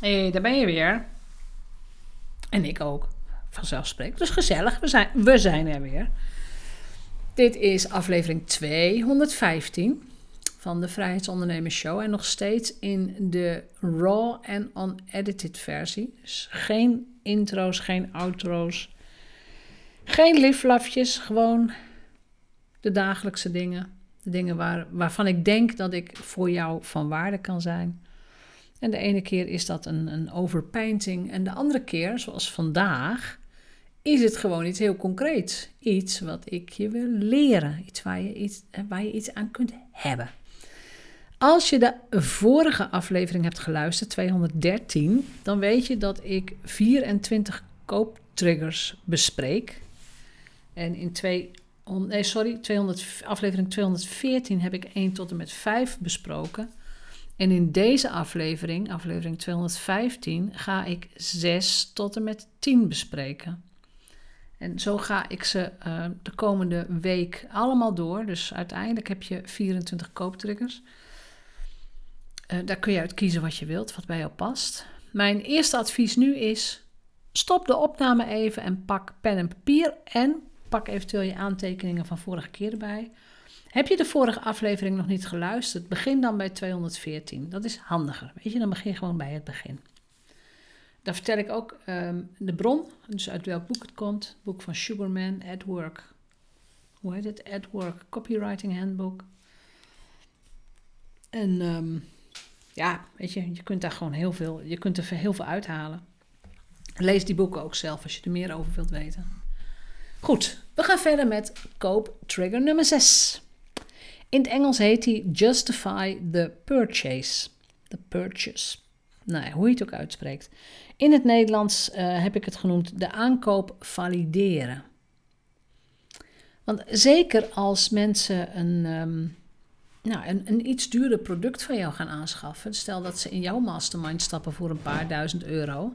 Hé, daar ben je weer. En ik ook, vanzelfsprekend. Dus gezellig, we zijn, we zijn er weer. Dit is aflevering 215 van de Vrijheidsondernemers Show. En nog steeds in de raw en unedited versie. Dus geen intro's, geen outro's. Geen liflafjes, gewoon de dagelijkse dingen. De dingen waar, waarvan ik denk dat ik voor jou van waarde kan zijn. En de ene keer is dat een, een. En de andere keer, zoals vandaag, is het gewoon iets heel concreets. Iets wat ik je wil leren. Iets waar je iets, waar je iets aan kunt hebben. Als je de vorige aflevering hebt geluisterd, 213, dan weet je dat ik 24 kooptriggers bespreek. En in twee, nee, sorry, 200, aflevering 214 heb ik 1 tot en met 5 besproken. En in deze aflevering, aflevering 215, ga ik 6 tot en met 10 bespreken. En zo ga ik ze uh, de komende week allemaal door. Dus uiteindelijk heb je 24 kooptriggers. Uh, daar kun je uit kiezen wat je wilt, wat bij jou past. Mijn eerste advies nu is: stop de opname even en pak pen en papier. En pak eventueel je aantekeningen van vorige keer erbij. Heb je de vorige aflevering nog niet geluisterd? Begin dan bij 214. Dat is handiger. Weet je, dan begin gewoon bij het begin. Dan vertel ik ook um, de bron, dus uit welk boek het komt. Het boek van Sugarman, At Work. Hoe heet het? At Work, Copywriting Handbook. En um, ja, weet je, je kunt daar gewoon heel veel, je kunt er heel veel uithalen. Lees die boeken ook zelf als je er meer over wilt weten. Goed, we gaan verder met koop trigger nummer 6. In het Engels heet die Justify the Purchase. The Purchase. Nou hoe je het ook uitspreekt. In het Nederlands uh, heb ik het genoemd de aankoop valideren. Want zeker als mensen een, um, nou, een, een, iets duurder product van jou gaan aanschaffen, stel dat ze in jouw mastermind stappen voor een paar duizend euro,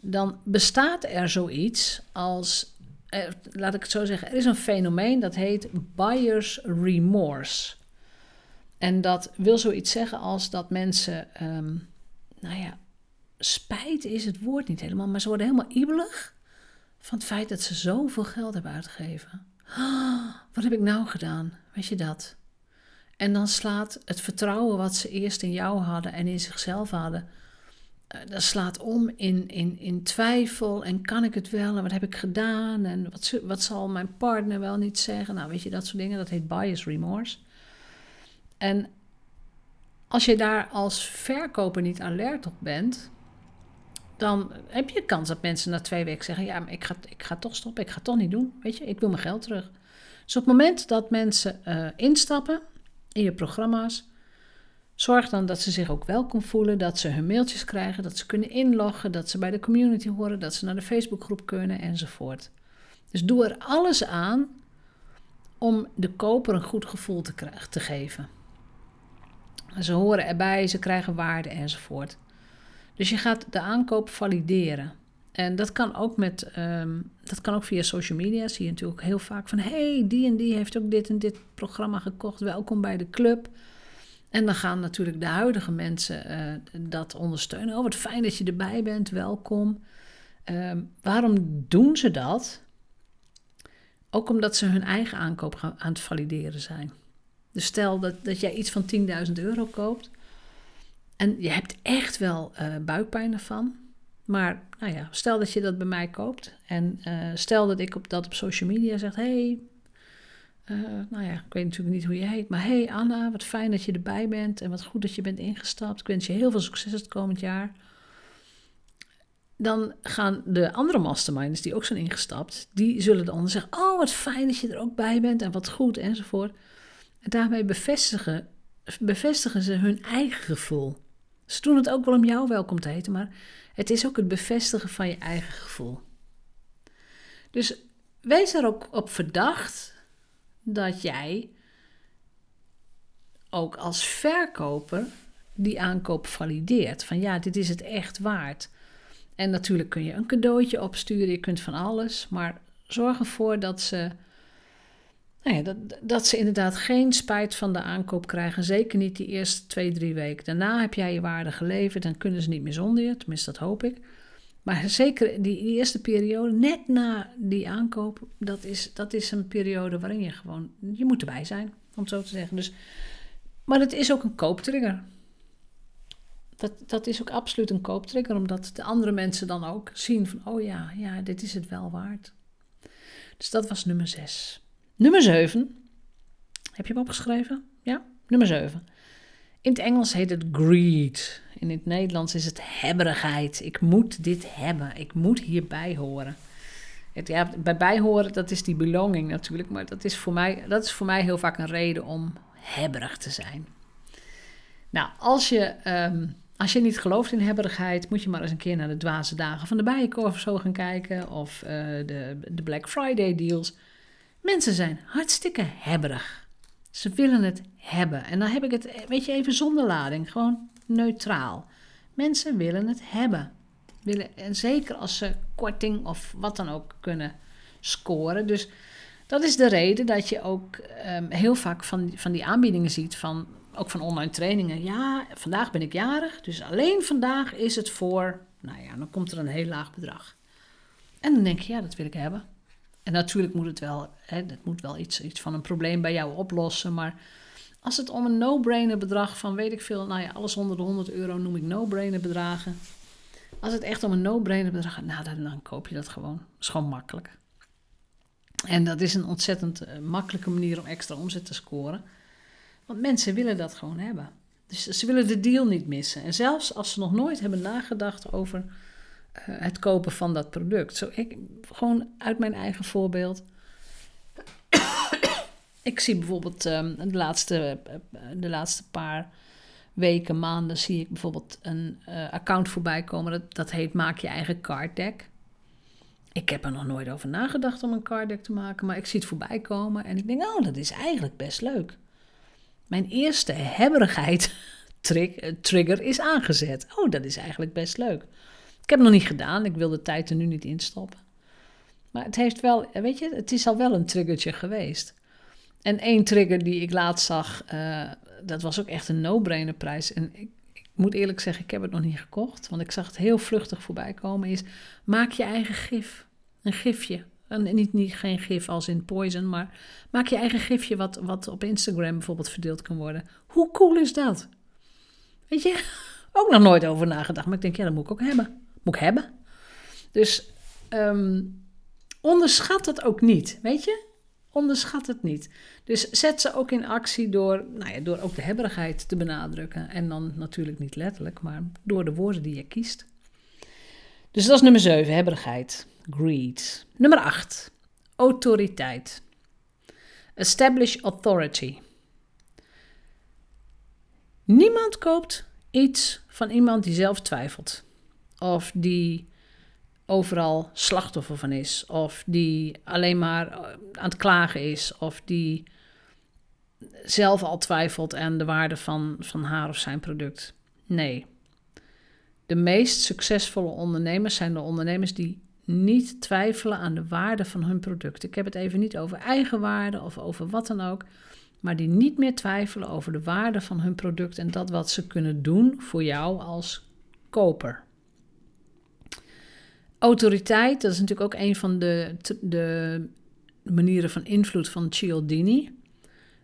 dan bestaat er zoiets als eh, laat ik het zo zeggen, er is een fenomeen dat heet buyer's remorse. En dat wil zoiets zeggen als dat mensen, um, nou ja, spijt is het woord niet helemaal, maar ze worden helemaal ibelig van het feit dat ze zoveel geld hebben uitgegeven. Oh, wat heb ik nou gedaan? Weet je dat? En dan slaat het vertrouwen wat ze eerst in jou hadden en in zichzelf hadden, dat slaat om in, in, in twijfel en kan ik het wel en wat heb ik gedaan en wat, wat zal mijn partner wel niet zeggen. Nou, weet je, dat soort dingen, dat heet bias remorse. En als je daar als verkoper niet alert op bent, dan heb je kans dat mensen na twee weken zeggen: Ja, maar ik ga, ik ga toch stoppen, ik ga toch niet doen. Weet je, ik wil mijn geld terug. Dus op het moment dat mensen uh, instappen in je programma's, Zorg dan dat ze zich ook welkom voelen, dat ze hun mailtjes krijgen, dat ze kunnen inloggen, dat ze bij de community horen, dat ze naar de Facebookgroep kunnen enzovoort. Dus doe er alles aan om de koper een goed gevoel te, te geven. Ze horen erbij, ze krijgen waarde enzovoort. Dus je gaat de aankoop valideren. En dat kan ook met, um, dat kan ook via social media. Zie je natuurlijk heel vaak van, hey, die en die heeft ook dit en dit programma gekocht. Welkom bij de club. En dan gaan natuurlijk de huidige mensen uh, dat ondersteunen. Oh, wat fijn dat je erbij bent, welkom. Uh, waarom doen ze dat? Ook omdat ze hun eigen aankoop aan het valideren zijn. Dus stel dat, dat jij iets van 10.000 euro koopt. En je hebt echt wel uh, buikpijn ervan. Maar nou ja, stel dat je dat bij mij koopt. En uh, stel dat ik op, dat op social media zeg: hey, uh, nou ja, ik weet natuurlijk niet hoe je heet. Maar hey Anna, wat fijn dat je erbij bent. En wat goed dat je bent ingestapt. Ik wens je heel veel succes het komend jaar. Dan gaan de andere masterminders die ook zijn ingestapt, die zullen dan zeggen: Oh, wat fijn dat je er ook bij bent en wat goed enzovoort. En daarmee bevestigen, bevestigen ze hun eigen gevoel. Ze doen het ook wel om jou welkom te heten, maar het is ook het bevestigen van je eigen gevoel. Dus wees er ook op verdacht dat jij ook als verkoper die aankoop valideert. Van ja, dit is het echt waard. En natuurlijk kun je een cadeautje opsturen, je kunt van alles, maar zorg ervoor dat ze nou ja, dat, dat ze inderdaad geen spijt van de aankoop krijgen. Zeker niet die eerste twee, drie weken. Daarna heb jij je waarde geleverd en kunnen ze niet meer zonder je. Tenminste, dat hoop ik. Maar zeker die, eerste periode, net na die aankoop, dat is, dat is een periode waarin je gewoon, je moet erbij zijn, om zo te zeggen. Dus, maar het is ook een kooptrigger. Dat, dat is ook absoluut een kooptrigger, omdat de andere mensen dan ook zien van, oh ja, ja, dit is het wel waard. Dus dat was nummer 6. Nummer 7. Heb je hem opgeschreven? Ja, nummer 7. In het Engels heet het greed. In het Nederlands is het hebberigheid. Ik moet dit hebben. Ik moet hierbij horen. Het, ja, bij bijhoren, dat is die belonging natuurlijk. Maar dat is, voor mij, dat is voor mij heel vaak een reden om hebberig te zijn. Nou, als je, ehm, als je niet gelooft in hebberigheid, moet je maar eens een keer naar de dwaze dagen van de Bijenkorf zo gaan kijken. Of uh, de, de Black Friday deals. Mensen zijn hartstikke hebberig. Ze willen het hebben. En dan heb ik het, weet je, even zonder lading. Gewoon neutraal. Mensen willen het hebben. Willen, en zeker als ze korting of wat dan ook kunnen scoren. Dus dat is de reden dat je ook um, heel vaak van, van die aanbiedingen ziet, van, ook van online trainingen. Ja, vandaag ben ik jarig, dus alleen vandaag is het voor, nou ja, dan komt er een heel laag bedrag. En dan denk je, ja, dat wil ik hebben. En natuurlijk moet het wel, hè, het moet wel iets, iets van een probleem bij jou oplossen, maar als het om een no-brainer bedrag van, weet ik veel, nou ja, alles onder de 100 euro noem ik no-brainer bedragen. Als het echt om een no-brainer bedrag gaat, nou dan, koop je dat gewoon. Dat is gewoon makkelijk. En dat is een ontzettend uh, makkelijke manier om extra omzet te scoren. Want mensen willen dat gewoon hebben. Dus ze willen de deal niet missen. En zelfs als ze nog nooit hebben nagedacht over het kopen van dat product. Zo, ik, gewoon uit mijn eigen voorbeeld ik zie bijvoorbeeld um, de, laatste, de laatste paar weken, maanden, zie ik bijvoorbeeld een uh, account voorbij komen. Dat, dat heet Maak je eigen card deck. Ik heb er nog nooit over nagedacht om een card deck te maken, maar ik zie het voorbij komen en ik denk, oh, dat is eigenlijk best leuk. Mijn eerste hebberigheid eh, trigger is aangezet. Oh, dat is eigenlijk best leuk. Ik heb het nog niet gedaan, ik wil de tijd er nu niet in stoppen. Maar het heeft wel, weet je, het is al wel een triggertje geweest. En één trigger die ik laatst zag, uh, dat was ook echt een no-brainer prijs. En ik, ik, moet eerlijk zeggen, ik heb het nog niet gekocht, want ik zag het heel vluchtig voorbij komen. Is maak je eigen gif, een gifje. En niet, niet geen gif als in poison, maar maak je eigen gifje wat, wat op Instagram bijvoorbeeld verdeeld kan worden. Hoe cool is dat? Weet je, ook nog nooit over nagedacht, maar ik denk, ja, dat moet ik ook hebben. Moet ik hebben. Dus um, onderschat het ook niet, weet je? Onderschat het niet. Dus zet ze ook in actie door, nou ja, door ook de hebberigheid te benadrukken. En dan natuurlijk niet letterlijk, maar door de woorden die je kiest. Dus dat is nummer 7, hebberigheid. Greed. Nummer 8, autoriteit. Establish authority. Niemand koopt iets van iemand die zelf twijfelt. Of die overal slachtoffer van is. Of die alleen maar eh, aan het klagen is. Of die zelf al twijfelt aan de waarde van, van haar of zijn product. Nee. De meest succesvolle ondernemers zijn de ondernemers die niet twijfelen aan de waarde van hun product. Ik heb het even niet over eigenwaarde of over wat dan ook, maar die niet meer twijfelen over de waarde van hun product en dat wat ze kunnen doen voor jou als koper. Autoriteit, dat is natuurlijk ook een van de, de manieren van invloed van Cialdini.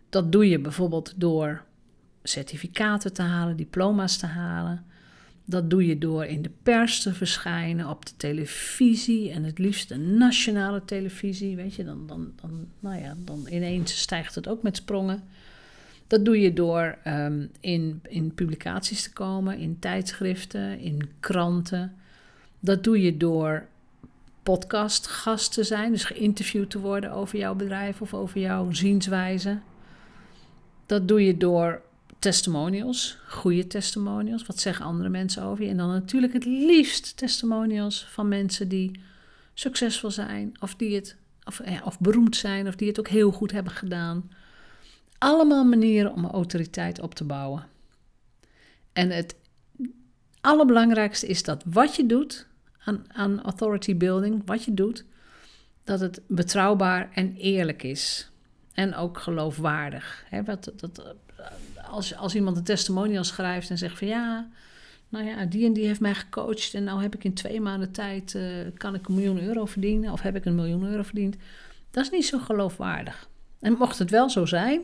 Dat doe je bijvoorbeeld door certificaten te halen, diploma's te halen. Dat doe je door in de pers te verschijnen, op de televisie en het liefst de nationale televisie. Weet je, dan, dan, dan, nou ja, dan ineens stijgt het ook met sprongen. Dat doe je door um, in, in publicaties te komen, in tijdschriften, in kranten. Dat doe je door podcastgast te zijn, dus geïnterviewd te worden over jouw bedrijf of over jouw zienswijze. Dat doe je door testimonials, goede testimonials. Wat zeggen andere mensen over je? En dan natuurlijk het liefst testimonials van mensen die succesvol zijn of die het of, ja, of beroemd zijn of die het ook heel goed hebben gedaan. Allemaal manieren om autoriteit op te bouwen. En het allerbelangrijkste is dat wat je doet aan, aan authority building, wat je doet, dat het betrouwbaar en eerlijk is. en ook geloofwaardig. Wat, dat, als, als iemand een testimonial schrijft en zegt van ja, nou ja, die en die heeft mij gecoacht en nou heb ik in twee maanden tijd, uh, kan ik een miljoen euro verdienen of heb ik een miljoen euro verdiend. Dat is niet zo geloofwaardig. En mocht het wel zo zijn,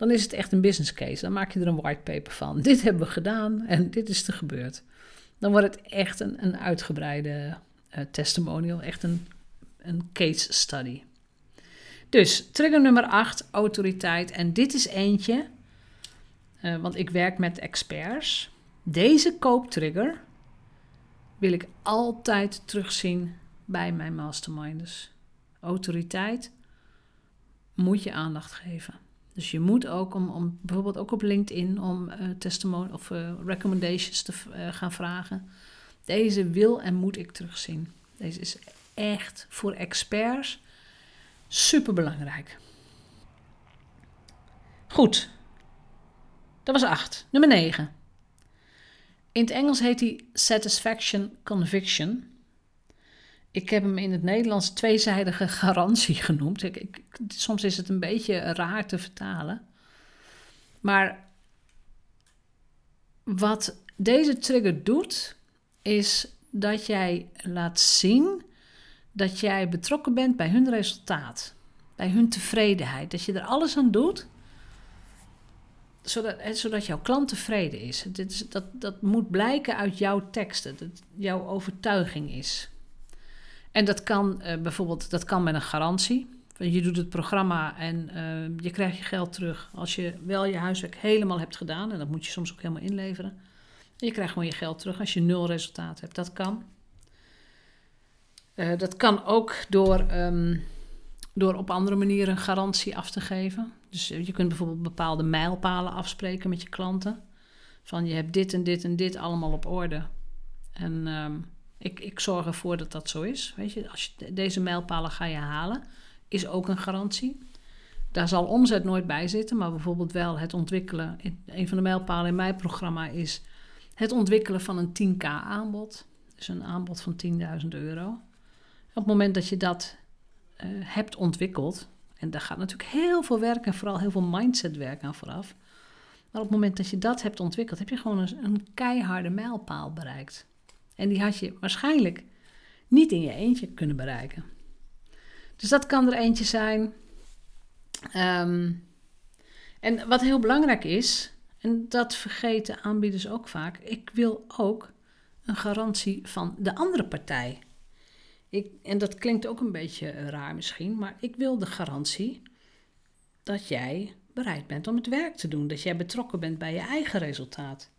dan is het echt een business case. Dan maak je er een whitepaper van. Dit hebben we gedaan en dit is er gebeurd. Dan wordt het echt een, een uitgebreide uh, testimonial, echt een, een case study. Dus trigger nummer 8, autoriteit. En dit is eentje, uh, want ik werk met experts. Deze kooptrigger wil ik altijd terugzien bij mijn masterminders. Autoriteit moet je aandacht geven. Dus je moet ook, om, om bijvoorbeeld ook op LinkedIn, om uh, of uh, recommendations te uh, gaan vragen. Deze wil en moet ik terugzien. Deze is echt voor experts super belangrijk. Goed, dat was 8. Nummer 9. In het Engels heet hij Satisfaction Conviction. Ik heb hem in het Nederlands tweezijdige garantie genoemd. Ik, soms is het een beetje raar te vertalen. Maar wat deze trigger doet, is dat jij laat zien dat jij betrokken bent bij hun resultaat, bij hun tevredenheid. Dat je er alles aan doet zodat, zodat jouw klant tevreden is dat, dat moet blijken uit jouw teksten, dat jouw overtuiging is. En dat kan uh, bijvoorbeeld dat kan met een garantie. Je doet het programma en uh, je krijgt je geld terug als je wel je huiswerk helemaal hebt gedaan. En dat moet je soms ook helemaal inleveren. En je krijgt gewoon je geld terug als je nul resultaat hebt. Dat kan. Uh, dat kan ook door, um, door op andere manieren een garantie af te geven. Dus je kunt bijvoorbeeld bepaalde mijlpalen afspreken met je klanten. Van je hebt dit en dit en dit allemaal op orde. En um, ik, ik zorg ervoor dat dat zo is. Weet je, als je deze mijlpalen ga je halen, is ook een garantie. Daar zal omzet nooit bij zitten, maar bijvoorbeeld wel het ontwikkelen. Een van de mijlpalen in mijn programma is het ontwikkelen van een 10k aanbod. Dus een aanbod van 10.000 euro. Op het moment dat je dat uh, hebt ontwikkeld, en daar gaat natuurlijk heel veel werk en vooral heel veel mindsetwerk aan vooraf. Maar op het moment dat je dat hebt ontwikkeld, heb je gewoon een keiharde mijlpaal bereikt. En die had je waarschijnlijk niet in je eentje kunnen bereiken. Dus dat kan er eentje zijn. Um, en wat heel belangrijk is, en dat vergeten aanbieders ook vaak, ik wil ook een garantie van de andere partij. Ik, en dat klinkt ook een beetje raar misschien, maar ik wil de garantie dat jij bereid bent om het werk te doen. Dat jij betrokken bent bij je eigen resultaat.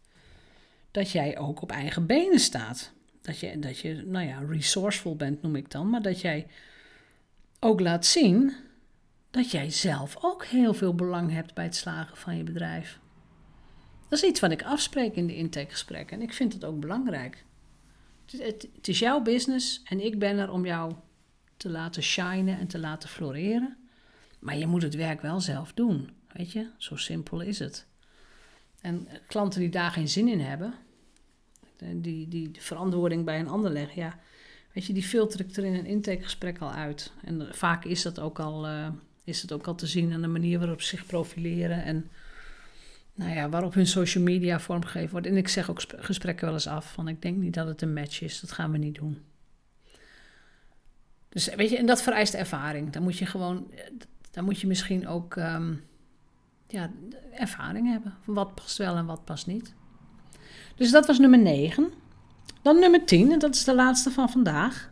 Dat jij ook op eigen benen staat. Dat je, dat je, nou ja, resourceful bent noem ik dan, maar dat jij ook laat zien dat jij zelf ook heel veel belang hebt bij het slagen van je bedrijf. Dat is iets wat ik afspreek in de intakegesprekken en ik vind het ook belangrijk. Het, het, is jouw business en ik ben er om jou te laten shinen en te laten floreren. Maar je moet het werk wel zelf doen. Weet je, zo simpel is het. En klanten die daar geen zin in hebben, die, die de verantwoording bij een ander leggen, ja, weet je, die filter ik er in een intakegesprek al uit. En vaak is dat ook al, uh, is het ook al te zien aan de manier waarop ze zich profileren en nou ja, waarop hun social media vormgegeven wordt. En ik zeg ook gesprekken wel eens af van ik denk niet dat het een match is, dat gaan we niet doen. Dus weet je, en dat vereist ervaring. Dan moet je gewoon, dan moet je misschien ook um, ja, ervaring hebben. Wat past wel en wat past niet. Dus dat was nummer 9. Dan nummer 10, en dat is de laatste van vandaag.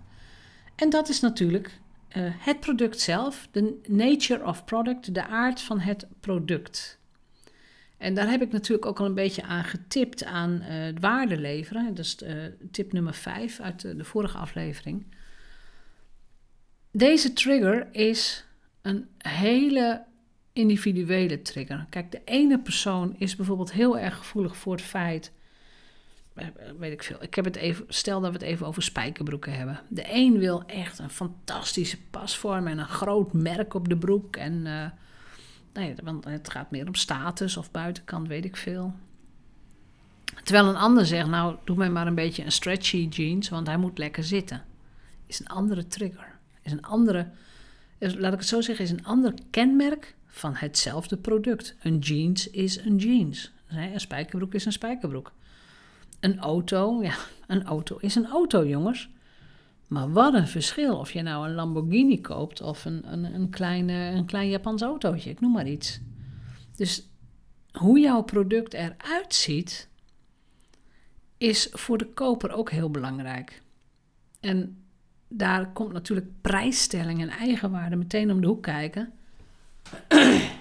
En dat is natuurlijk uh, het product zelf, de nature of product, de aard van het product. En daar heb ik natuurlijk ook al een beetje aan getipt aan uh, het waarde leveren. Dat is uh, tip nummer 5 uit de, vorige aflevering. Deze trigger is een hele individuele trigger. Kijk, de ene persoon is bijvoorbeeld heel erg gevoelig voor het feit. Eh, weet ik veel. Ik heb het even, stel dat we het even over spijkerbroeken hebben. De een wil echt een fantastische pasvorm en een groot merk op de broek. En Nee, want het gaat meer om status of buitenkant, weet ik veel. Terwijl een ander zegt, nou, doe mij maar een beetje een stretchy jeans, want hij moet lekker zitten. Is een andere trigger. Is een andere, is, laat ik het zo zeggen, is een ander kenmerk van hetzelfde product. Een jeans is een jeans. Een spijkerbroek is een spijkerbroek. Een auto, ja, een auto is een auto, jongens. Maar wat een verschil of je nou een Lamborghini koopt of een, een, een, kleine, een klein Japans autootje, ik noem maar iets. Dus hoe jouw product eruit ziet, is voor de koper ook heel belangrijk. En daar komt natuurlijk prijsstelling en eigenwaarde meteen om de hoek kijken.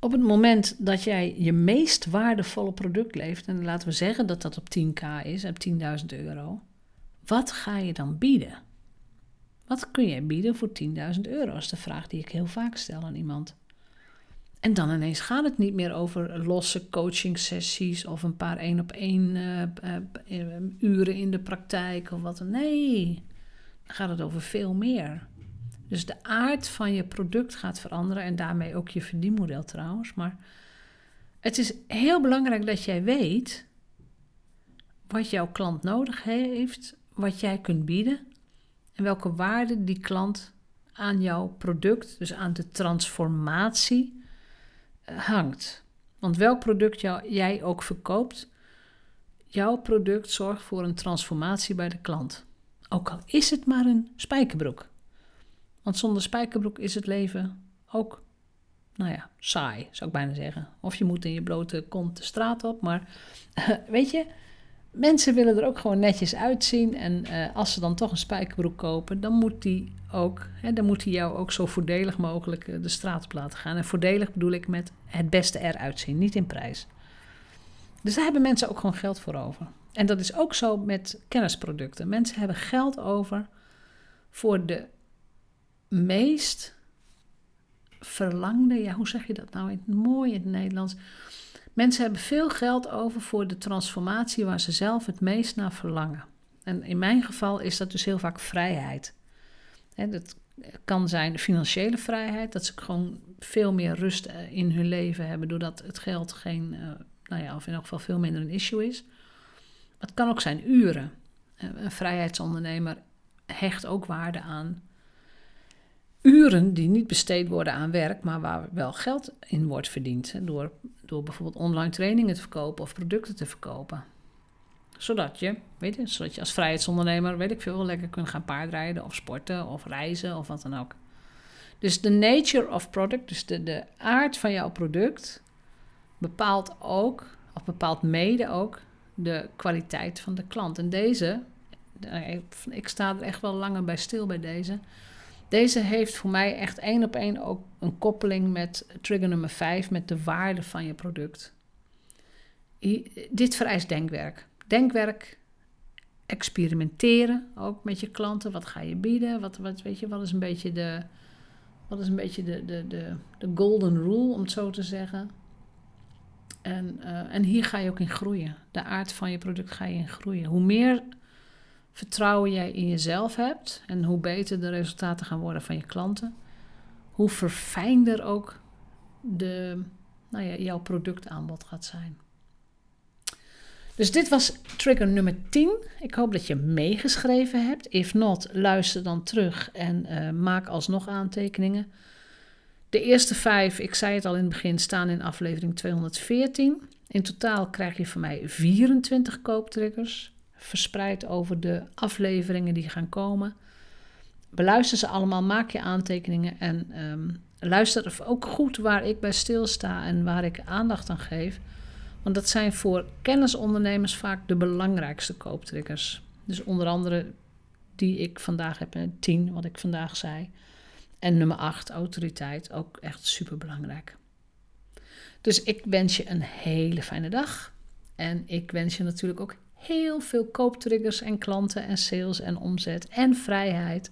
Op het moment dat jij je meest waardevolle product leeft, en laten we zeggen dat dat op 10k is, op 10.000 euro, wat ga je dan bieden? Wat kun je bieden voor 10.000 euro? Dat is de vraag die ik heel vaak stel aan iemand. En dan ineens gaat het niet meer over losse coaching sessies of een paar één op één uh, uh, uren in de praktijk of wat. Nee, dan gaat het over veel meer. Dus de aard van je product gaat veranderen en daarmee ook je verdienmodel trouwens. Maar het is heel belangrijk dat jij weet wat jouw klant nodig heeft, wat jij kunt bieden en welke waarde die klant aan jouw product, dus aan de transformatie, eh, hangt. Want welk product jij ook verkoopt, jouw product zorgt voor een transformatie bij de klant. Ook al is het maar een spijkerbroek. Want zonder spijkerbroek is het leven ook, nou ja, saai, zou ik bijna zeggen. Of je moet in je blote kont de straat op. Maar weet je, mensen willen er ook gewoon netjes uitzien. En uh, als ze dan toch een spijkerbroek kopen, dan moet die ook, hè, dan moet die jou ook zo voordelig mogelijk eh, de straat op laten gaan. En voordelig bedoel ik met het beste eruit zien, niet in prijs. Dus daar hebben mensen ook gewoon geld voor over. En dat is ook zo met kennisproducten. Mensen hebben geld over voor de meest verlangde, ja, hoe zeg je dat nou in mooi in Nederlands? Mensen hebben veel geld over voor de transformatie waar ze zelf het meest naar verlangen. En in mijn geval is dat dus heel vaak vrijheid. He, dat kan zijn financiële vrijheid, dat ze gewoon veel meer rust eh, in hun leven hebben, doordat het geld geen, uh, nou ja, of in elk geval veel minder een issue is. het kan ook zijn uren. Eh, een vrijheidsondernemer hecht ook waarde aan uren die niet besteed worden aan werk, maar waar wel geld in wordt verdiend. Door, door bijvoorbeeld online trainingen te verkopen of producten te verkopen. Zodat je, weet je, zodat je als vrijheidsondernemer, weet ik veel, lekker kunt gaan paardrijden of sporten of reizen of wat dan ook. Dus de nature of product, dus de, de aard van jouw product, bepaalt ook, of bepaalt mede ook, de kwaliteit van de klant. En deze, ik sta er echt wel langer bij stil bij deze deze heeft voor mij echt één op één ook een koppeling met trigger nummer 5, met de waarde van je product. dit vereist denkwerk. Denkwerk, experimenteren ook met je klanten. Wat ga je bieden? Wat, wat, weet je, wat is een beetje de, wat is een beetje de, de, de, de golden rule, om het zo te zeggen. En, uh, en hier ga je ook in groeien. De aard van je product ga je in groeien. Hoe meer vertrouwen jij in jezelf hebt en hoe beter de resultaten gaan worden van je klanten, hoe verfijnder ook de, nou ja, jouw productaanbod gaat zijn. Dus dit was trigger nummer 10. Ik hoop dat je meegeschreven hebt. If not, luister dan terug en uh, maak alsnog aantekeningen. De eerste vijf, ik zei het al in het begin, staan in aflevering 214. In totaal krijg je van mij 24 kooptriggers verspreid over de afleveringen die gaan komen. Beluister ze allemaal, maak je aantekeningen en um, luister ook goed waar ik bij stilsta en waar ik aandacht aan geef. Want dat zijn voor kennisondernemers vaak de belangrijkste kooptriggers. Dus onder andere die ik vandaag heb, 10 wat ik vandaag zei. En nummer 8, autoriteit, ook echt super belangrijk. Dus ik wens je een hele fijne dag. En ik wens je natuurlijk ook heel veel kooptriggers en klanten en sales en omzet en vrijheid.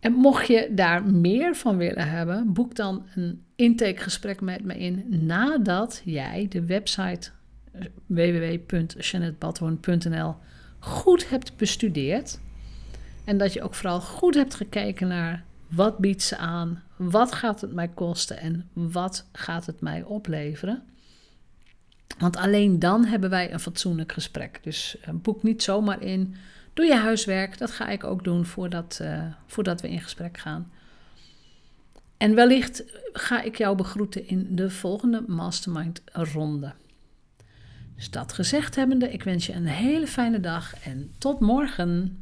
En mocht je daar meer van willen hebben, boek dan een intakegesprek met me in nadat jij de website eh, www.jeanettebadhoorn.nl goed hebt bestudeerd. En dat je ook vooral goed hebt gekeken naar wat biedt ze aan, wat gaat het mij kosten en wat gaat het mij opleveren. Want alleen dan hebben wij een fatsoenlijk gesprek. Dus uh, boek niet zomaar in. Doe je huiswerk. Dat ga ik ook doen voordat, uh, voordat we in gesprek gaan. En wellicht ga ik jou begroeten in de volgende Mastermind ronde. Dus dat gezegd hebbende, ik wens je een hele fijne dag en tot morgen.